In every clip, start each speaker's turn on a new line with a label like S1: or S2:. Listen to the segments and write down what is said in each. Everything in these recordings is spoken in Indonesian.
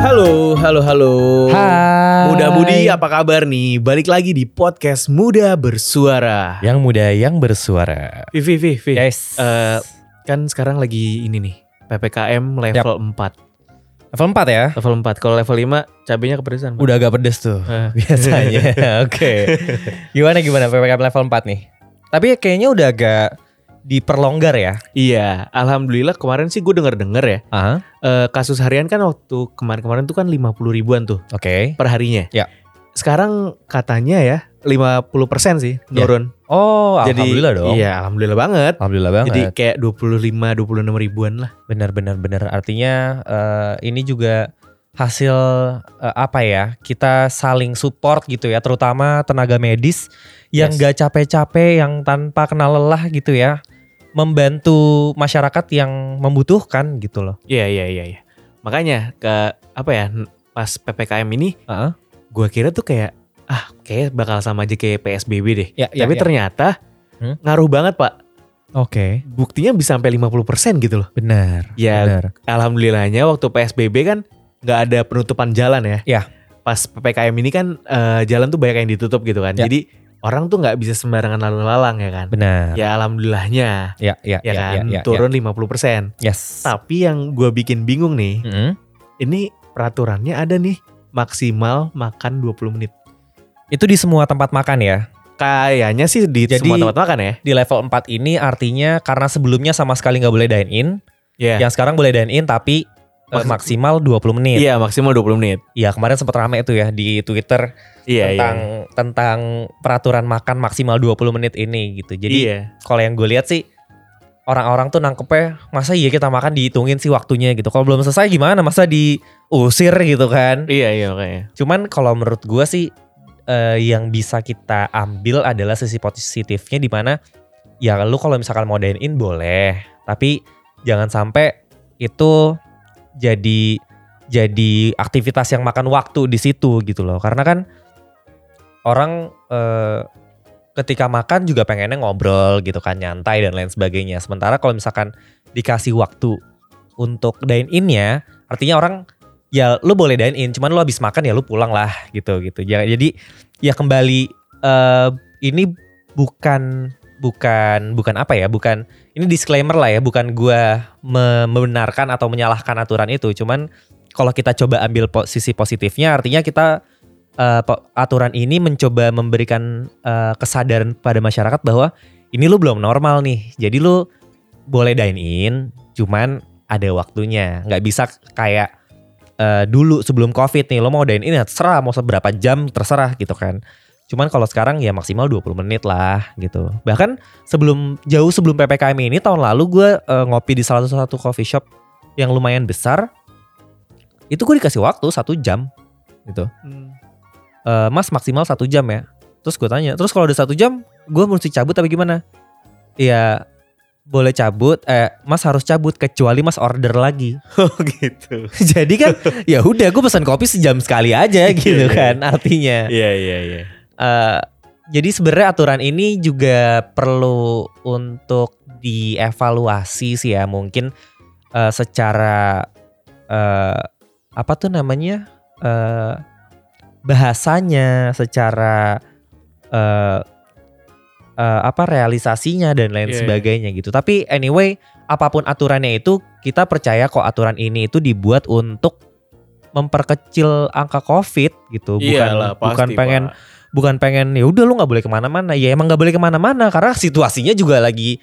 S1: Halo, halo, halo.
S2: Hai.
S1: Muda Budi, apa kabar nih? Balik lagi di podcast Muda Bersuara.
S2: Yang muda yang bersuara.
S1: Vivi, Vivi.
S2: Yes.
S1: Eh, kan sekarang lagi ini nih, PPKM level 4.
S2: level 4 ya.
S1: Level 4. Kalau level 5 cabenya kepedesan.
S2: Udah agak pedes tuh
S1: Eh.
S2: biasanya. Oke. Gimana gimana PPKM level 4 nih? Tapi kayaknya udah agak diperlonggar ya.
S1: Iya, alhamdulillah kemarin sih gue denger-denger ya.
S2: Aha.
S1: eh, kasus harian kan waktu kemarin-kemarin tuh kan 50 ribuan tuh
S2: Oke.
S1: per harinya.
S2: Ya.
S1: Sekarang katanya ya 50% sih
S2: Ya.
S1: turun.
S2: Oh,
S1: Jadi
S2: alhamdulillah dong.
S1: Iya, alhamdulillah banget.
S2: Alhamdulillah banget.
S1: Jadi kayak 25 26 ribuan lah.
S2: benar benar benar artinya eh, ini juga hasil eh, apa ya? Kita saling support gitu ya, terutama tenaga medis yang
S1: Yes.
S2: gak capek-capek yang tanpa kenal lelah gitu ya. Membantu masyarakat yang membutuhkan gitu loh.
S1: Iya, iya, iya, iya. Makanya ke apa ya? Pas PPKM ini
S2: Heeh.
S1: gua kira tuh kayak ah, kayak bakal sama aja kayak PSBB deh.
S2: Ya,
S1: Tapi ternyata
S2: Hmm?
S1: ngaruh banget, Pak.
S2: Oke,
S1: Buktinya bisa sampai 50% gitu loh.
S2: benar.
S1: Ya,
S2: benar.
S1: Alhamdulillahnya waktu PSBB kan nggak ada penutupan jalan ya.
S2: Ya.
S1: Pas PPKM ini kan eh, jalan tuh banyak yang ditutup gitu kan.
S2: Ya.
S1: Jadi orang tuh nggak bisa sembarangan lalu lalang ya kan.
S2: Benar.
S1: Ya alhamdulillahnya
S2: Ya, ya,
S1: ya, kan
S2: ya, ya,
S1: turun 50%.
S2: ya. Yes.
S1: Tapi yang gua bikin bingung nih,
S2: Mm-mm.
S1: ini peraturannya ada nih maksimal makan 20 menit.
S2: Itu di semua tempat makan ya.
S1: Kayaknya sih di
S2: Jadi-
S1: semua tempat makan ya.
S2: Di level 4 ini artinya karena sebelumnya sama sekali nggak boleh dine in,
S1: Iya.
S2: yang sekarang boleh dine in tapi eh,
S1: Maksud-
S2: maksimal 20 menit.
S1: Iya, maksimal 20 menit.
S2: Iya kemarin sempat rame itu ya di Twitter
S1: Iya,
S2: tentang tentang peraturan makan maksimal 20 menit ini gitu.
S1: iya.
S2: Jadi
S1: iya.
S2: kalau yang gue lihat sih orang-orang tuh nangkepnya masa iya kita makan dihitungin sih waktunya gitu. Kalau belum selesai gimana? Masa diusir gitu kan?
S1: Iya, iya makanya.
S2: Cuman kalau menurut gue sih eh, yang bisa kita ambil adalah sisi positifnya di mana ya lu kalau misalkan mau dine in boleh, tapi jangan sampai itu jadi jadi aktivitas yang makan waktu di situ gitu loh. Karena kan orang eh, ketika makan juga pengennya ngobrol gitu kan, nyantai dan lain sebagainya. Sementara kalau misalkan dikasih waktu untuk dine in-nya, artinya orang ya lu boleh dine in, cuman lu habis makan ya lu pulang lah gitu gitu. Ya, jadi ya kembali eh ini bukan bukan bukan apa ya, bukan ini disclaimer lah ya, bukan gua me- membenarkan atau menyalahkan aturan itu, cuman kalau kita coba ambil posisi positifnya artinya kita po- aturan ini mencoba memberikan eh, kesadaran pada masyarakat bahwa ini lu belum normal nih. Jadi lu boleh dine in, cuman ada waktunya. nggak bisa kayak eh, dulu sebelum covid nih lo mau dine in ya terserah mau seberapa jam terserah gitu kan. Cuman kalau sekarang ya maksimal 20 menit lah gitu. Bahkan sebelum jauh sebelum PPKM ini tahun lalu gue eh, ngopi di salah satu coffee shop yang lumayan besar. Itu gue dikasih waktu satu jam gitu.
S1: Hmm.
S2: Eh, mas maksimal satu jam ya. Terus gue tanya, terus kalau udah satu jam, gue mesti cabut tapi gimana? Iya boleh cabut, eh mas harus cabut kecuali mas order lagi.
S1: Oh gitu.
S2: Jadi kan ya udah gue pesan kopi sejam sekali aja gitu
S1: Iya,
S2: kan artinya.
S1: Iya, iya, iya.
S2: Eh, jadi sebenarnya aturan ini juga perlu untuk dievaluasi sih ya mungkin eh, secara eh, apa tuh namanya eh, bahasanya secara eh, eh, apa realisasinya dan lain
S1: Iya, iya.
S2: sebagainya gitu. Tapi anyway apa pun aturannya itu kita percaya kok aturan ini itu dibuat untuk memperkecil angka covid gitu bukan
S1: Iyalah, pasti,
S2: bukan pengen
S1: Pak.
S2: Bukan pengen ya udah lu nggak boleh ke mana-mana. Ya emang nggak boleh ke mana-mana karena situasinya juga lagi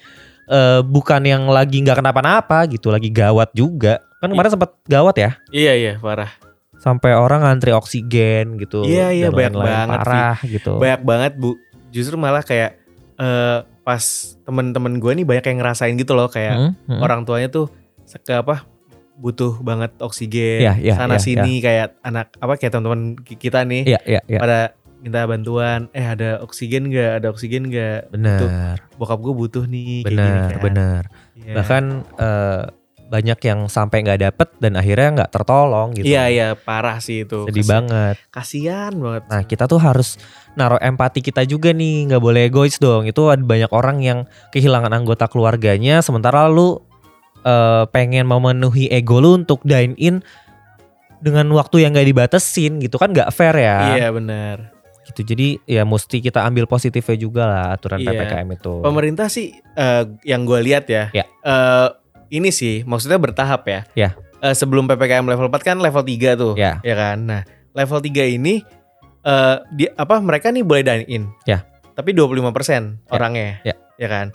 S2: eh, bukan yang lagi nggak kenapa-napa gitu lagi gawat juga. Kan kemarin sempat gawat ya?
S1: Iya, iya, parah.
S2: sampai orang ngantri oksigen gitu
S1: Iya, iya,
S2: dan
S1: banyak
S2: lain-lain.
S1: banget,
S2: parah gitu.
S1: Banyak banget, Bu. Justru malah kayak eh pas temen-temen gue nih banyak yang ngerasain gitu loh kayak
S2: Hmm, hmm.
S1: orang tuanya tuh ke apa butuh banget oksigen
S2: Iya, iya,
S1: sana
S2: iya,
S1: sini kayak anak apa kayak teman-teman ki- kita nih.
S2: Iya iya iya.
S1: Pada minta bantuan eh ada oksigen nggak ada oksigen nggak
S2: benar
S1: bokap gue butuh nih
S2: benar
S1: kan.
S2: benar
S1: Iya.
S2: bahkan eh, banyak yang sampai nggak dapet dan akhirnya nggak tertolong gitu
S1: iya iya parah sih itu
S2: sedih
S1: Kasi-
S2: banget
S1: kasihan banget
S2: Nah kita tuh harus naruh empati kita juga nih, nggak boleh egois dong. Itu ada banyak orang yang kehilangan anggota keluarganya, sementara lu eh, pengen memenuhi ego lu untuk dine in. dengan waktu yang gak dibatesin gitu kan gak fair ya.
S1: Iya benar.
S2: Gitu. Jadi ya mesti kita ambil positifnya juga lah aturan
S1: Iya.
S2: PPKM itu.
S1: Pemerintah sih eh, yang gue lihat ya,
S2: Ya.
S1: eh, ini sih maksudnya bertahap ya.
S2: Ya.
S1: Eh, sebelum PPKM level 4 kan level 3 tuh.
S2: Ya.
S1: Ya kan. Nah, level 3 ini eh di apa mereka nih boleh dine in.
S2: Ya.
S1: Tapi 25%
S2: Ya.
S1: orangnya.
S2: Ya.
S1: Ya kan.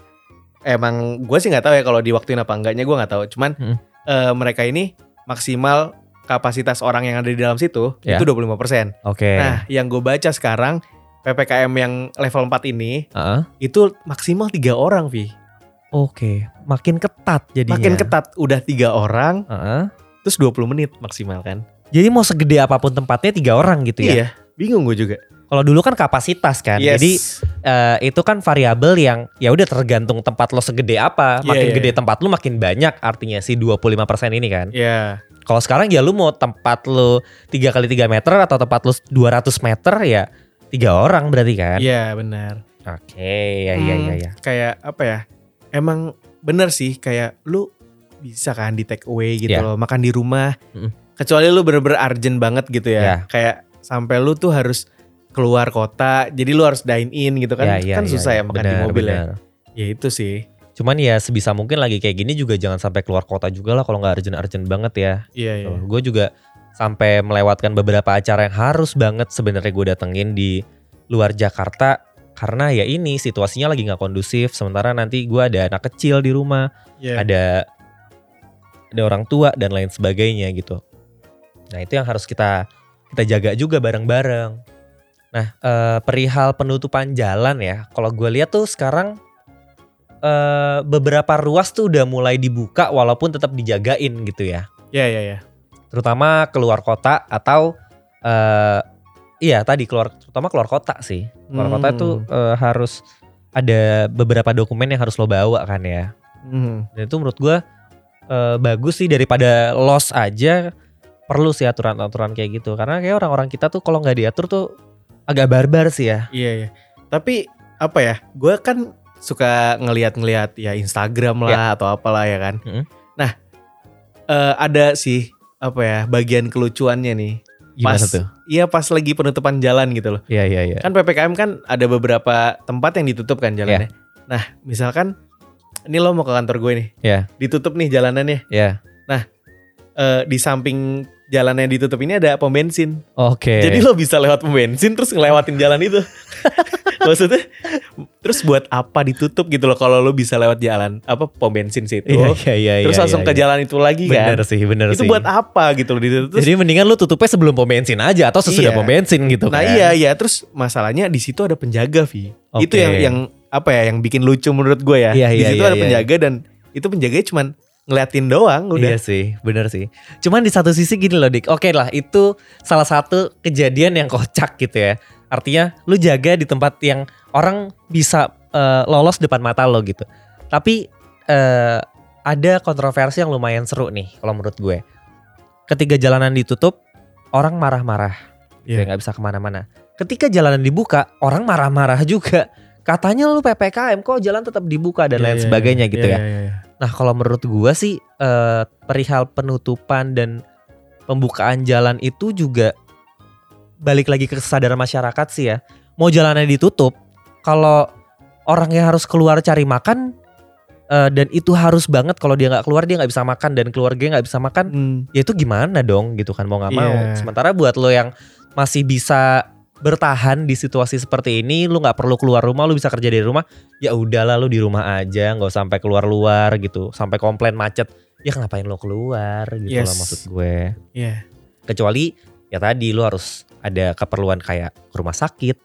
S1: Emang gue sih nggak tahu ya kalau diwaktuin apa enggaknya gue nggak tahu. Cuman
S2: Mm.
S1: eh, mereka ini maksimal kapasitas orang yang ada di dalam situ
S2: Ya.
S1: itu 25%.
S2: Oke.
S1: Nah, yang gue baca sekarang PPKM yang level 4 ini
S2: Heeh.
S1: itu maksimal tiga orang, Vi.
S2: Oke, makin ketat jadinya.
S1: Makin ketat udah tiga orang,
S2: Heeh.
S1: terus 20 menit maksimal kan?
S2: Jadi mau segede apa pun tempatnya tiga orang gitu ya.
S1: Iya, bingung gue juga.
S2: Kalau dulu kan kapasitas kan.
S1: Yes.
S2: Jadi eh, itu kan variabel yang ya udah tergantung tempat lo segede apa. Makin
S1: iya,
S2: gede tempat lo makin banyak artinya si 25% ini kan.
S1: ya,
S2: Kalau sekarang ya lu mau tempat lu 3 kali 3 meter atau tempat lu 200 meter ya tiga orang berarti kan.
S1: iya benar.
S2: Oke, ya ya
S1: Hmm,
S2: ya ya.
S1: Kayak apa ya? Emang bener sih kayak lu bisa kan di take away gitu
S2: Iya.
S1: loh, makan di rumah.
S2: Mm-mm.
S1: Kecuali lu bener-bener urgent banget gitu ya.
S2: Iya.
S1: Kayak sampai lu tuh harus keluar kota, jadi lu harus dine in gitu kan.
S2: Ya, ya,
S1: kan
S2: ya,
S1: susah ya,
S2: ya.
S1: makan di
S2: Benar,
S1: mobil ya.
S2: benar.
S1: Ya itu sih.
S2: Cuman ya sebisa mungkin lagi kayak gini juga jangan sampai keluar kota juga lah kalau nggak urgent-urgent banget ya.
S1: Iya, iya.
S2: Gue juga sampai melewatkan beberapa acara yang harus banget sebenarnya gue datengin di luar Jakarta karena ya ini situasinya lagi nggak kondusif. Sementara nanti gue ada anak kecil di rumah,
S1: Iya.
S2: ada ada orang tua dan lain sebagainya gitu. Nah itu yang harus kita kita jaga juga bareng-bareng. Nah eh, perihal penutupan jalan ya, kalau gue lihat tuh sekarang eh, beberapa ruas tuh udah mulai dibuka walaupun tetap dijagain gitu ya
S1: Iya, iya, iya.
S2: terutama keluar kota atau eh iya tadi keluar terutama keluar kota sih keluar kota
S1: Hmm.
S2: itu eh, harus ada beberapa dokumen yang harus lo bawa kan ya
S1: Hmm.
S2: dan itu menurut gua eh, bagus sih daripada los aja perlu sih aturan-aturan kayak gitu karena kayak orang-orang kita tuh kalau nggak diatur tuh agak barbar sih ya
S1: Iya iya. Tapi apa ya? Gue kan suka ngelihat-ngelihat ya Instagram lah atau apalah ya kan.
S2: Mm-mm.
S1: Nah eh, ada sih apa ya bagian kelucuannya nih.
S2: gimana
S1: Pas-
S2: tuh
S1: Iya pas lagi penutupan jalan gitu loh.
S2: iya iya iya
S1: Kan ppkm kan ada beberapa tempat yang ditutup kan jalannya. Nah misalkan ini lo mau ke kantor gue nih.
S2: Iya.
S1: Ditutup nih jalanannya.
S2: Iya.
S1: Eh, di samping jalan yang ditutup ini ada pom bensin.
S2: oke
S1: Jadi lo bisa lewat pom bensin terus ngelewatin jalan itu. Maksudnya terus buat apa ditutup gitu loh kalau lo bisa lewat jalan apa pom bensin situ.
S2: iya iya iya
S1: terus
S2: iya,
S1: langsung
S2: iya,
S1: ke
S2: iya.
S1: jalan itu lagi kan.
S2: bener sih bener
S1: Itu
S2: sih
S1: buat apa gitu loh ditutup. Terus,
S2: Jadi mendingan lu tutupnya sebelum pom bensin aja atau sesudah
S1: Iya.
S2: pom bensin gitu
S1: nah
S2: kan.
S1: iya iya terus masalahnya di situ ada penjaga Vi. Itu
S2: Oke.
S1: yang yang apa ya yang bikin lucu menurut gue ya.
S2: Iya,
S1: di
S2: iya,
S1: situ
S2: iya,
S1: ada
S2: iya.
S1: penjaga dan itu penjaganya cuman ngeliatin doang udah.
S2: Iya sih, bener sih. Cuman di satu sisi gini loh Dik, oke lah itu salah satu kejadian yang kocak gitu ya. Artinya lu jaga di tempat yang orang bisa eh, lolos depan mata lo gitu. Tapi eh, ada kontroversi yang lumayan seru nih kalau menurut gue. Ketika jalanan ditutup, orang marah-marah. Dia nggak bisa ke mana-mana. Ketika jalanan dibuka, orang marah-marah juga. Katanya lu PPKM kok jalan tetap dibuka dan
S1: Iya,
S2: lain
S1: iya,
S2: sebagainya
S1: iya,
S2: gitu
S1: iya,
S2: ya.
S1: iya, iya.
S2: Nah kalau menurut gua sih eh, perihal penutupan dan pembukaan jalan itu juga balik lagi ke kesadaran masyarakat sih ya. Mau jalannya ditutup, kalau orangnya harus keluar cari makan eh, dan itu harus banget kalau dia nggak keluar dia nggak bisa makan dan keluarganya nggak bisa makan,
S1: Hmm.
S2: ya itu gimana dong gitu kan mau nggak mau.
S1: Iya.
S2: Sementara buat lo yang masih bisa bertahan di situasi seperti ini, lu nggak perlu keluar rumah, lu bisa kerja dari rumah, ya udahlah lu di rumah aja, nggak usah sampai keluar luar gitu, sampai komplain macet, ya ngapain lo keluar gitu
S1: Yes.
S2: lah maksud gue.
S1: Iya.
S2: Kecuali ya tadi lu harus ada keperluan kayak ke rumah sakit,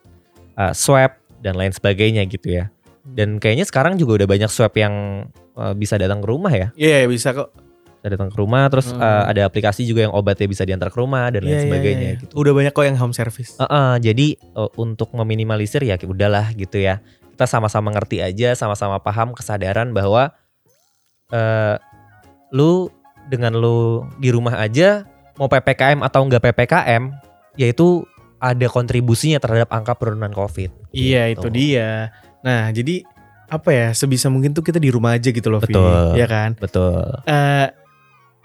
S2: uh, swab dan lain sebagainya gitu ya. Dan kayaknya sekarang juga udah banyak swab yang uh, bisa datang ke rumah ya,
S1: Iya bisa kok.
S2: Bisa datang ke rumah, terus
S1: Hmm.
S2: uh, ada aplikasi juga yang obatnya bisa diantar ke rumah dan lain
S1: Iya,
S2: sebagainya
S1: iya.
S2: gitu.
S1: Udah banyak kok yang home service.
S2: Heeh, jadi uh, untuk meminimalisir ya udahlah gitu ya. Kita sama-sama ngerti aja, sama-sama paham kesadaran bahwa eh lu dengan lu di rumah aja mau PPKM atau enggak PPKM, yaitu ada kontribusinya terhadap angka penurunan Covid.
S1: Iya
S2: Gitu.
S1: itu dia. Nah jadi apa ya sebisa mungkin tuh kita di rumah aja gitu loh Vi.
S2: Betul.
S1: Iya kan.
S2: Betul.
S1: Eh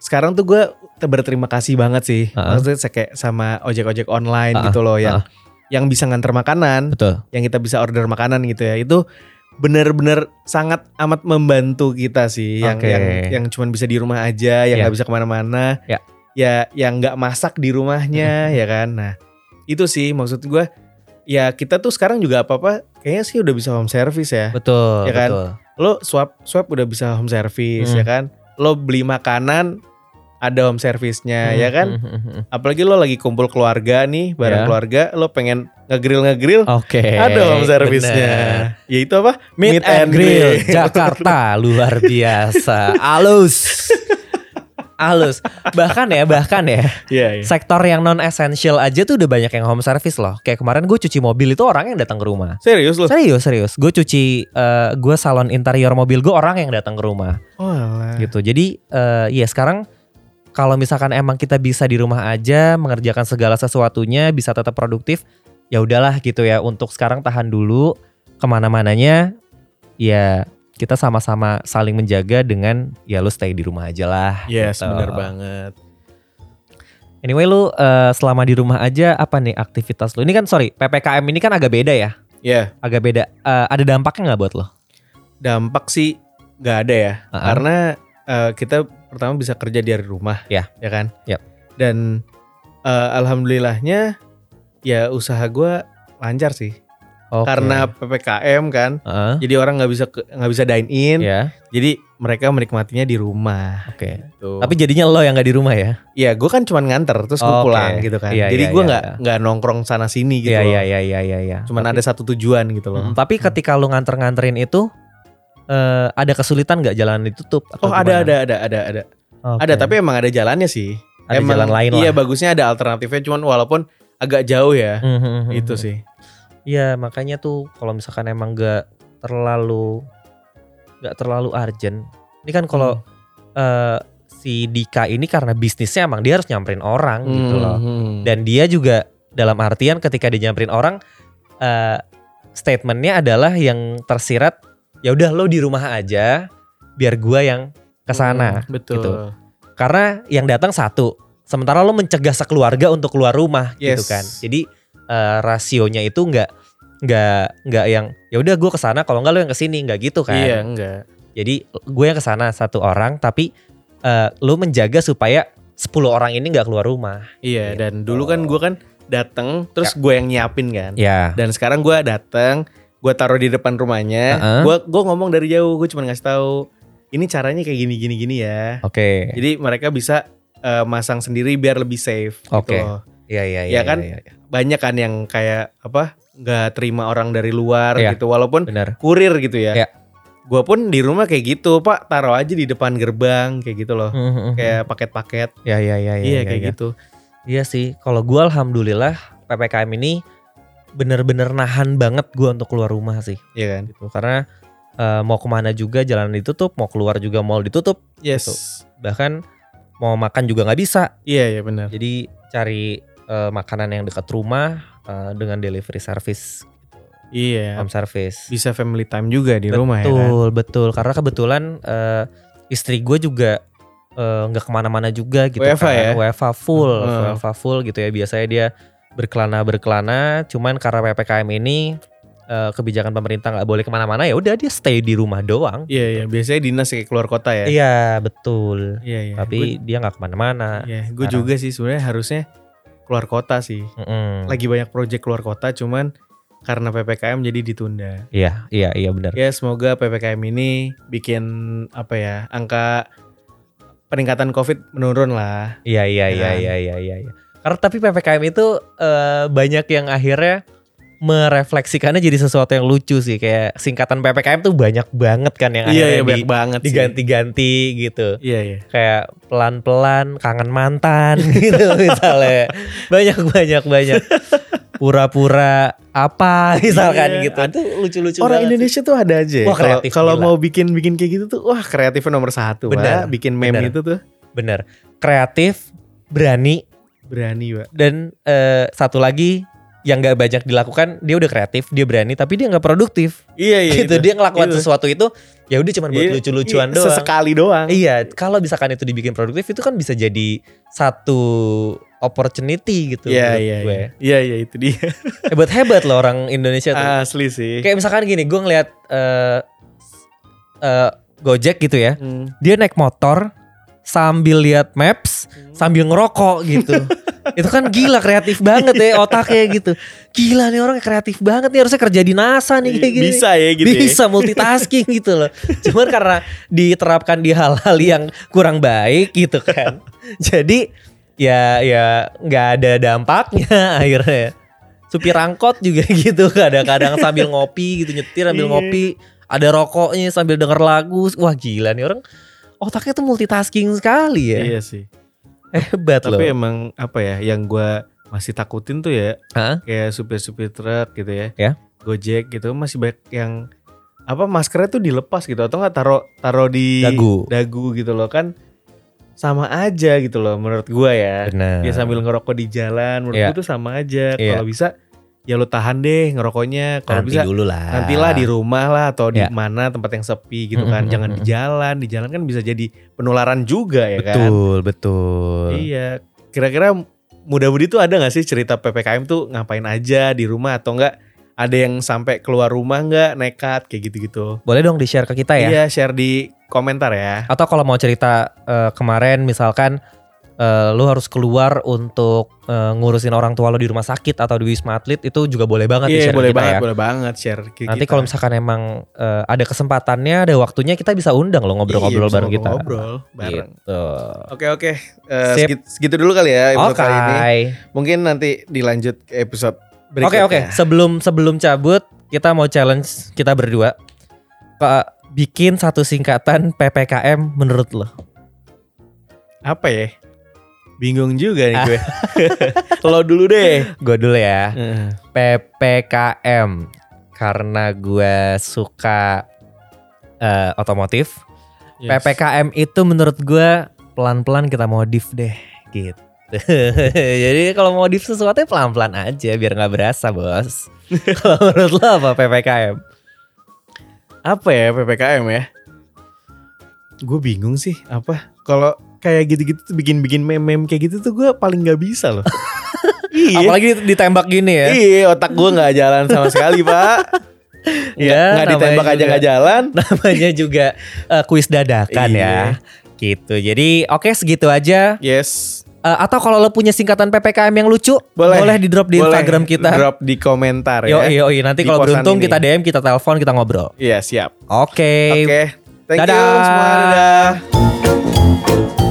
S1: sekarang tuh gue berterima kasih banget sih.
S2: Uh-uh.
S1: Maksudnya kayak sama ojek-ojek online
S2: Uh-uh,
S1: gitu loh yang
S2: uh-uh.
S1: yang bisa nganter makanan,
S2: Betul.
S1: yang kita bisa order makanan gitu ya. Itu benar-benar sangat amat membantu kita sih yang
S2: Oke.
S1: yang yang cuman bisa di rumah aja, yang
S2: Ya.
S1: nggak bisa ke mana-mana.
S2: Ya.
S1: Ya yang nggak masak di rumahnya ya kan. Nah, itu sih maksud gue ya kita tuh sekarang juga apa-apa kayaknya sih udah bisa home service ya.
S2: Betul,
S1: Ya kan?
S2: betul.
S1: Lo swap swap udah bisa home service
S2: Hmm.
S1: ya kan. Lo beli makanan ada home service-nya ya kan.
S2: Hmm, hmm, hmm, hmm.
S1: Apalagi lo lagi kumpul keluarga nih, bareng
S2: Ya.
S1: keluarga, lo pengen ngegrill ngegrill,
S2: Oke.
S1: ada home service-nya. Ya itu apa?
S2: Meet, and Grill Jakarta luar biasa. Alus. Alus. Bahkan ya, bahkan ya.
S1: Iya, iya.
S2: Sektor yang non essential aja tuh udah banyak yang home service loh. Kayak kemarin gue cuci mobil itu orang yang datang ke rumah.
S1: Serius lo?
S2: Serius, serius. Gue cuci eh, gue salon interior mobil gue orang yang datang ke rumah
S1: Oh, alah.
S2: gitu. Jadi eh ya sekarang kalau misalkan emang kita bisa di rumah aja mengerjakan segala sesuatunya bisa tetap produktif, ya udahlah gitu ya. Untuk sekarang tahan dulu ke mana-mananya. Ya kita sama-sama saling menjaga dengan ya lu stay di rumah aja lah.
S1: Yes,
S2: gitu.
S1: bener banget.
S2: Anyway lu eh, selama di rumah aja apa nih aktivitas lu? Ini kan sorry ppkm ini kan agak beda ya.
S1: Ya,
S2: Agak beda. Eh, ada dampaknya nggak buat lo?
S1: dampak sih nggak ada ya.
S2: Uh-uh.
S1: Karena eh, kita pertama bisa kerja dari rumah.
S2: Ya.
S1: Ya kan?
S2: Yap.
S1: Dan eh, alhamdulillahnya ya usaha gue lancar sih.
S2: Oke.
S1: Karena PPKM kan.
S2: Heeh.
S1: Jadi orang nggak bisa nggak bisa dine in.
S2: ya.
S1: Jadi mereka menikmatinya di rumah.
S2: Oke.
S1: Tuh.
S2: Tapi jadinya lo yang nggak di rumah ya?
S1: ya gue kan cuma nganter terus gue
S2: Oke.
S1: pulang gitu kan.
S2: Iya,
S1: Jadi
S2: iya,
S1: gue
S2: iya,
S1: nggak
S2: iya.
S1: nggak nongkrong sana sini gitu.
S2: Iya
S1: loh.
S2: iya iya iya iya. iya.
S1: Cuman
S2: Tapi-
S1: ada satu tujuan gitu loh.
S2: Mm, Tapi ketika lu nganter-nganterin itu eh ada kesulitan nggak jalan ditutup? atau
S1: Oh ada ada ada ada ada
S2: Oke.
S1: ada tapi emang ada jalannya sih.
S2: Ada
S1: emang,
S2: jalan lain
S1: Iya
S2: lah.
S1: bagusnya ada alternatifnya cuman walaupun agak jauh ya.
S2: Hmm, hmm, hmm,
S1: Itu
S2: hmm.
S1: sih.
S2: Iya makanya tuh kalau misalkan emang nggak terlalu nggak terlalu urgent. Ini kan kalau
S1: Hmm.
S2: eh, si Dika ini karena bisnisnya emang dia harus nyamperin orang gitu loh.
S1: Hmm.
S2: Dan dia juga dalam artian ketika dia nyamperin orang eh statementnya adalah yang tersirat ya udah lo di rumah aja biar gua yang ke sana
S1: Hmm, betul.
S2: gitu. Karena yang datang satu, sementara lo mencegah sekeluarga untuk keluar rumah gitu
S1: Yes.
S2: kan. Jadi eh, rasionya itu nggak nggak nggak yang ya udah gue ke sana kalau nggak lo yang ke sini nggak gitu kan.
S1: Iya enggak.
S2: Jadi gue yang ke sana satu orang tapi eh, lo menjaga supaya 10 orang ini nggak keluar rumah.
S1: Iya
S2: Gitu.
S1: dan dulu kan gue kan dateng terus gue yang nyiapin kan.
S2: Ya.
S1: Dan sekarang gue dateng, gue taruh di depan rumahnya.
S2: Uh-uh.
S1: Gue gue ngomong dari jauh, gue cuma ngasih tahu ini caranya kayak gini gini gini ya.
S2: Oke.
S1: Jadi mereka bisa eh, masang sendiri biar lebih safe.
S2: Oke.
S1: Gitu loh.
S2: Iya iya
S1: Ya
S2: iya.
S1: kan?
S2: iya, iya.
S1: Banyak kan yang kayak apa nggak terima orang dari luar
S2: Iya.
S1: gitu, walaupun
S2: Benar.
S1: kurir gitu ya.
S2: Iya.
S1: Gue pun di rumah kayak gitu, Pak taruh aja di depan gerbang kayak gitu loh.
S2: Hmm,
S1: Kayak paket-paket.
S2: Ya ya ya ya.
S1: Iya
S2: ya,
S1: kayak
S2: ya.
S1: gitu.
S2: Iya sih, kalau gue alhamdulillah ppkm ini bener-bener nahan banget gue untuk keluar rumah sih,
S1: Iya kan?
S2: gitu. Karena eh, mau ke mana juga jalan ditutup, mau keluar juga mall ditutup,
S1: Yes.
S2: Gitu. bahkan mau makan juga nggak bisa.
S1: Iya iya benar.
S2: Jadi cari eh, makanan yang dekat rumah eh, dengan delivery service,
S1: Iya.
S2: home service.
S1: Bisa family time juga di rumah ya kan.
S2: Betul betul, karena kebetulan eh, istri gue juga nggak ke mana-mana juga gitu
S1: WFH
S2: kan,
S1: ya?
S2: WFH full,
S1: Hmm.
S2: WFH full gitu ya. Biasanya dia berkelana berkelana, cuman karena ppkm ini eh, kebijakan pemerintah nggak boleh ke mana-mana ya udah dia stay di rumah doang.
S1: Iya iya. Biasanya dinas kayak keluar kota ya.
S2: Iya betul,
S1: Iya iya.
S2: tapi dia nggak ke mana-mana.
S1: Iya, gue juga sih sebenarnya harusnya keluar kota sih.
S2: Mm-mm.
S1: Lagi banyak project keluar kota, cuman karena ppkm jadi ditunda.
S2: Iya iya iya benar.
S1: Ya semoga ppkm ini bikin apa ya angka peningkatan covid menurun lah.
S2: Iya iya
S1: Ya
S2: iya
S1: kan?
S2: iya iya iya. iya. Karena tapi ppkm itu eh, banyak yang akhirnya merefleksikannya jadi sesuatu yang lucu sih kayak singkatan ppkm tuh banyak banget kan yang
S1: Iya
S2: akhirnya
S1: iya
S2: di-
S1: banget
S2: diganti-ganti gitu.
S1: Iya iya.
S2: Kayak pelan-pelan kangen mantan gitu misalnya. Banyak banyak banyak. Pura-pura apa misalkan
S1: Iya,
S2: gitu. Itu lucu-lucu
S1: Orang
S2: banget sih.
S1: Indonesia tuh ada aja. ya.
S2: Wah,
S1: Kalau
S2: kreatif,
S1: kalau mau bikin bikin kayak gitu tuh, wah kreatifnya nomor satu.
S2: Benar,
S1: Pak. Bikin meme
S2: benar.
S1: itu tuh
S2: Bener. Kreatif, berani
S1: berani, pak.
S2: dan eh, satu lagi yang nggak banyak dilakukan dia udah kreatif dia berani tapi dia nggak produktif
S1: Iya iya.
S2: gitu
S1: itu.
S2: dia ngelakukan
S1: Itu.
S2: sesuatu itu ya udah cuma buat
S1: Iya,
S2: lucu-lucuan
S1: iya,
S2: doang
S1: Sesekali doang.
S2: iya kalau misalkan itu dibikin produktif itu kan bisa jadi satu opportunity gitu
S1: Iya
S2: menurut
S1: iya
S2: gue.
S1: iya. Iya iya itu dia.
S2: hebat hebat loh orang Indonesia tuh
S1: Asli sih.
S2: kayak misalkan gini gue ngeliat eh eh, Gojek gitu ya
S1: Hmm.
S2: dia naik motor sambil lihat maps sambil ngerokok gitu. Itu kan gila kreatif banget ya otaknya gitu. Gila nih orang kreatif banget nih harusnya kerja di NASA nih kayak gini.
S1: Bisa ya gitu ya.
S2: bisa multitasking gitu loh. Cuman karena diterapkan di hal-hal yang kurang baik gitu kan. Jadi ya ya nggak ada dampaknya akhirnya. Supir angkot juga gitu kadang-kadang sambil ngopi gitu nyetir sambil
S1: Iya.
S2: ngopi. Ada rokoknya sambil denger lagu. Wah gila nih orang otaknya tuh multitasking sekali ya
S1: Iya sih.
S2: hebat loh
S1: Tapi emang apa ya yang gua masih takutin tuh ya
S2: Hah?
S1: kayak supir-supir truk gitu ya.
S2: Ya.
S1: Gojek gitu masih banyak yang apa maskernya tuh dilepas gitu atau enggak taruh taruh di
S2: Dagu.
S1: dagu gitu loh kan sama aja gitu loh menurut gua ya.
S2: benar
S1: Dia sambil ngerokok di jalan menurut
S2: Iya.
S1: gua tuh sama aja.
S2: Iya.
S1: Kalau bisa ya lu tahan deh ngerokoknya. Kalau bisa
S2: dulu lah
S1: nantilah di rumah lah atau di
S2: Ya.
S1: mana tempat yang sepi gitu kan. Jangan di jalan. Di jalan kan bisa jadi penularan juga ya kan.
S2: betul betul
S1: Iya. Kira-kira mudah-mudi tuh ada gak sih cerita PPKM tuh ngapain aja di rumah atau enggak ada yang sampai keluar rumah nggak nekat kayak gitu-gitu.
S2: boleh dong di share ke kita ya
S1: Iya, share di komentar ya.
S2: Atau kalau mau cerita eh, kemarin misalkan eh, lu harus keluar untuk eh, ngurusin orang tua lo di rumah sakit atau di wisma atlet itu juga boleh banget di
S1: Iya,
S2: share
S1: boleh
S2: kita
S1: banget,
S2: ya.
S1: boleh banget share ke
S2: Nanti kalau misalkan emang eh, ada kesempatannya, ada waktunya kita bisa undang lo ngobrol-ngobrol
S1: Iya, bisa
S2: bareng kita.
S1: Ngobrol bareng.
S2: Gitu.
S1: Oke oke,
S2: Sip.
S1: segitu, segitu dulu kali ya episode
S2: Oke.
S1: kali ini. Mungkin nanti dilanjut ke episode
S2: Oke
S1: berikutnya.
S2: oke. Sebelum sebelum cabut, kita mau challenge kita berdua. Ke, bikin satu singkatan PPKM menurut lo.
S1: Apa ya? Bingung juga nih gue. Lo dulu deh.
S2: Gue dulu ya.
S1: Heeh.
S2: PPKM karena gue suka eh, otomotif.
S1: Yes.
S2: PPKM itu menurut gue pelan-pelan kita modif deh gitu. Jadi kalau modif sesuatu ya pelan-pelan aja biar nggak berasa bos. kalau menurut lo apa PPKM?
S1: Apa ya PPKM ya? Gue bingung sih apa. Kalau kayak gitu-gitu tuh bikin-bikin meme-meme kayak gitu tuh gue paling nggak bisa loh. iya.
S2: Apalagi ditembak gini ya.
S1: Iya, otak gue nggak jalan sama sekali pak.
S2: Ya,
S1: nggak ditembak aja nggak jalan.
S2: Namanya juga eh, kuis dadakan
S1: Iya.
S2: ya. Gitu. Jadi oke segitu aja.
S1: Yes.
S2: Eh, atau kalau lo punya singkatan PPKM yang lucu,
S1: Boleh.
S2: boleh di drop di
S1: Boleh
S2: Instagram kita.
S1: Drop di komentar
S2: Yo
S1: ya.
S2: yo nanti kalau beruntung
S1: ini.
S2: kita DM, kita telepon, kita ngobrol.
S1: Iya siap.
S2: Oke.
S1: Oke. Thank you
S2: Dadah.
S1: semua. Dadah.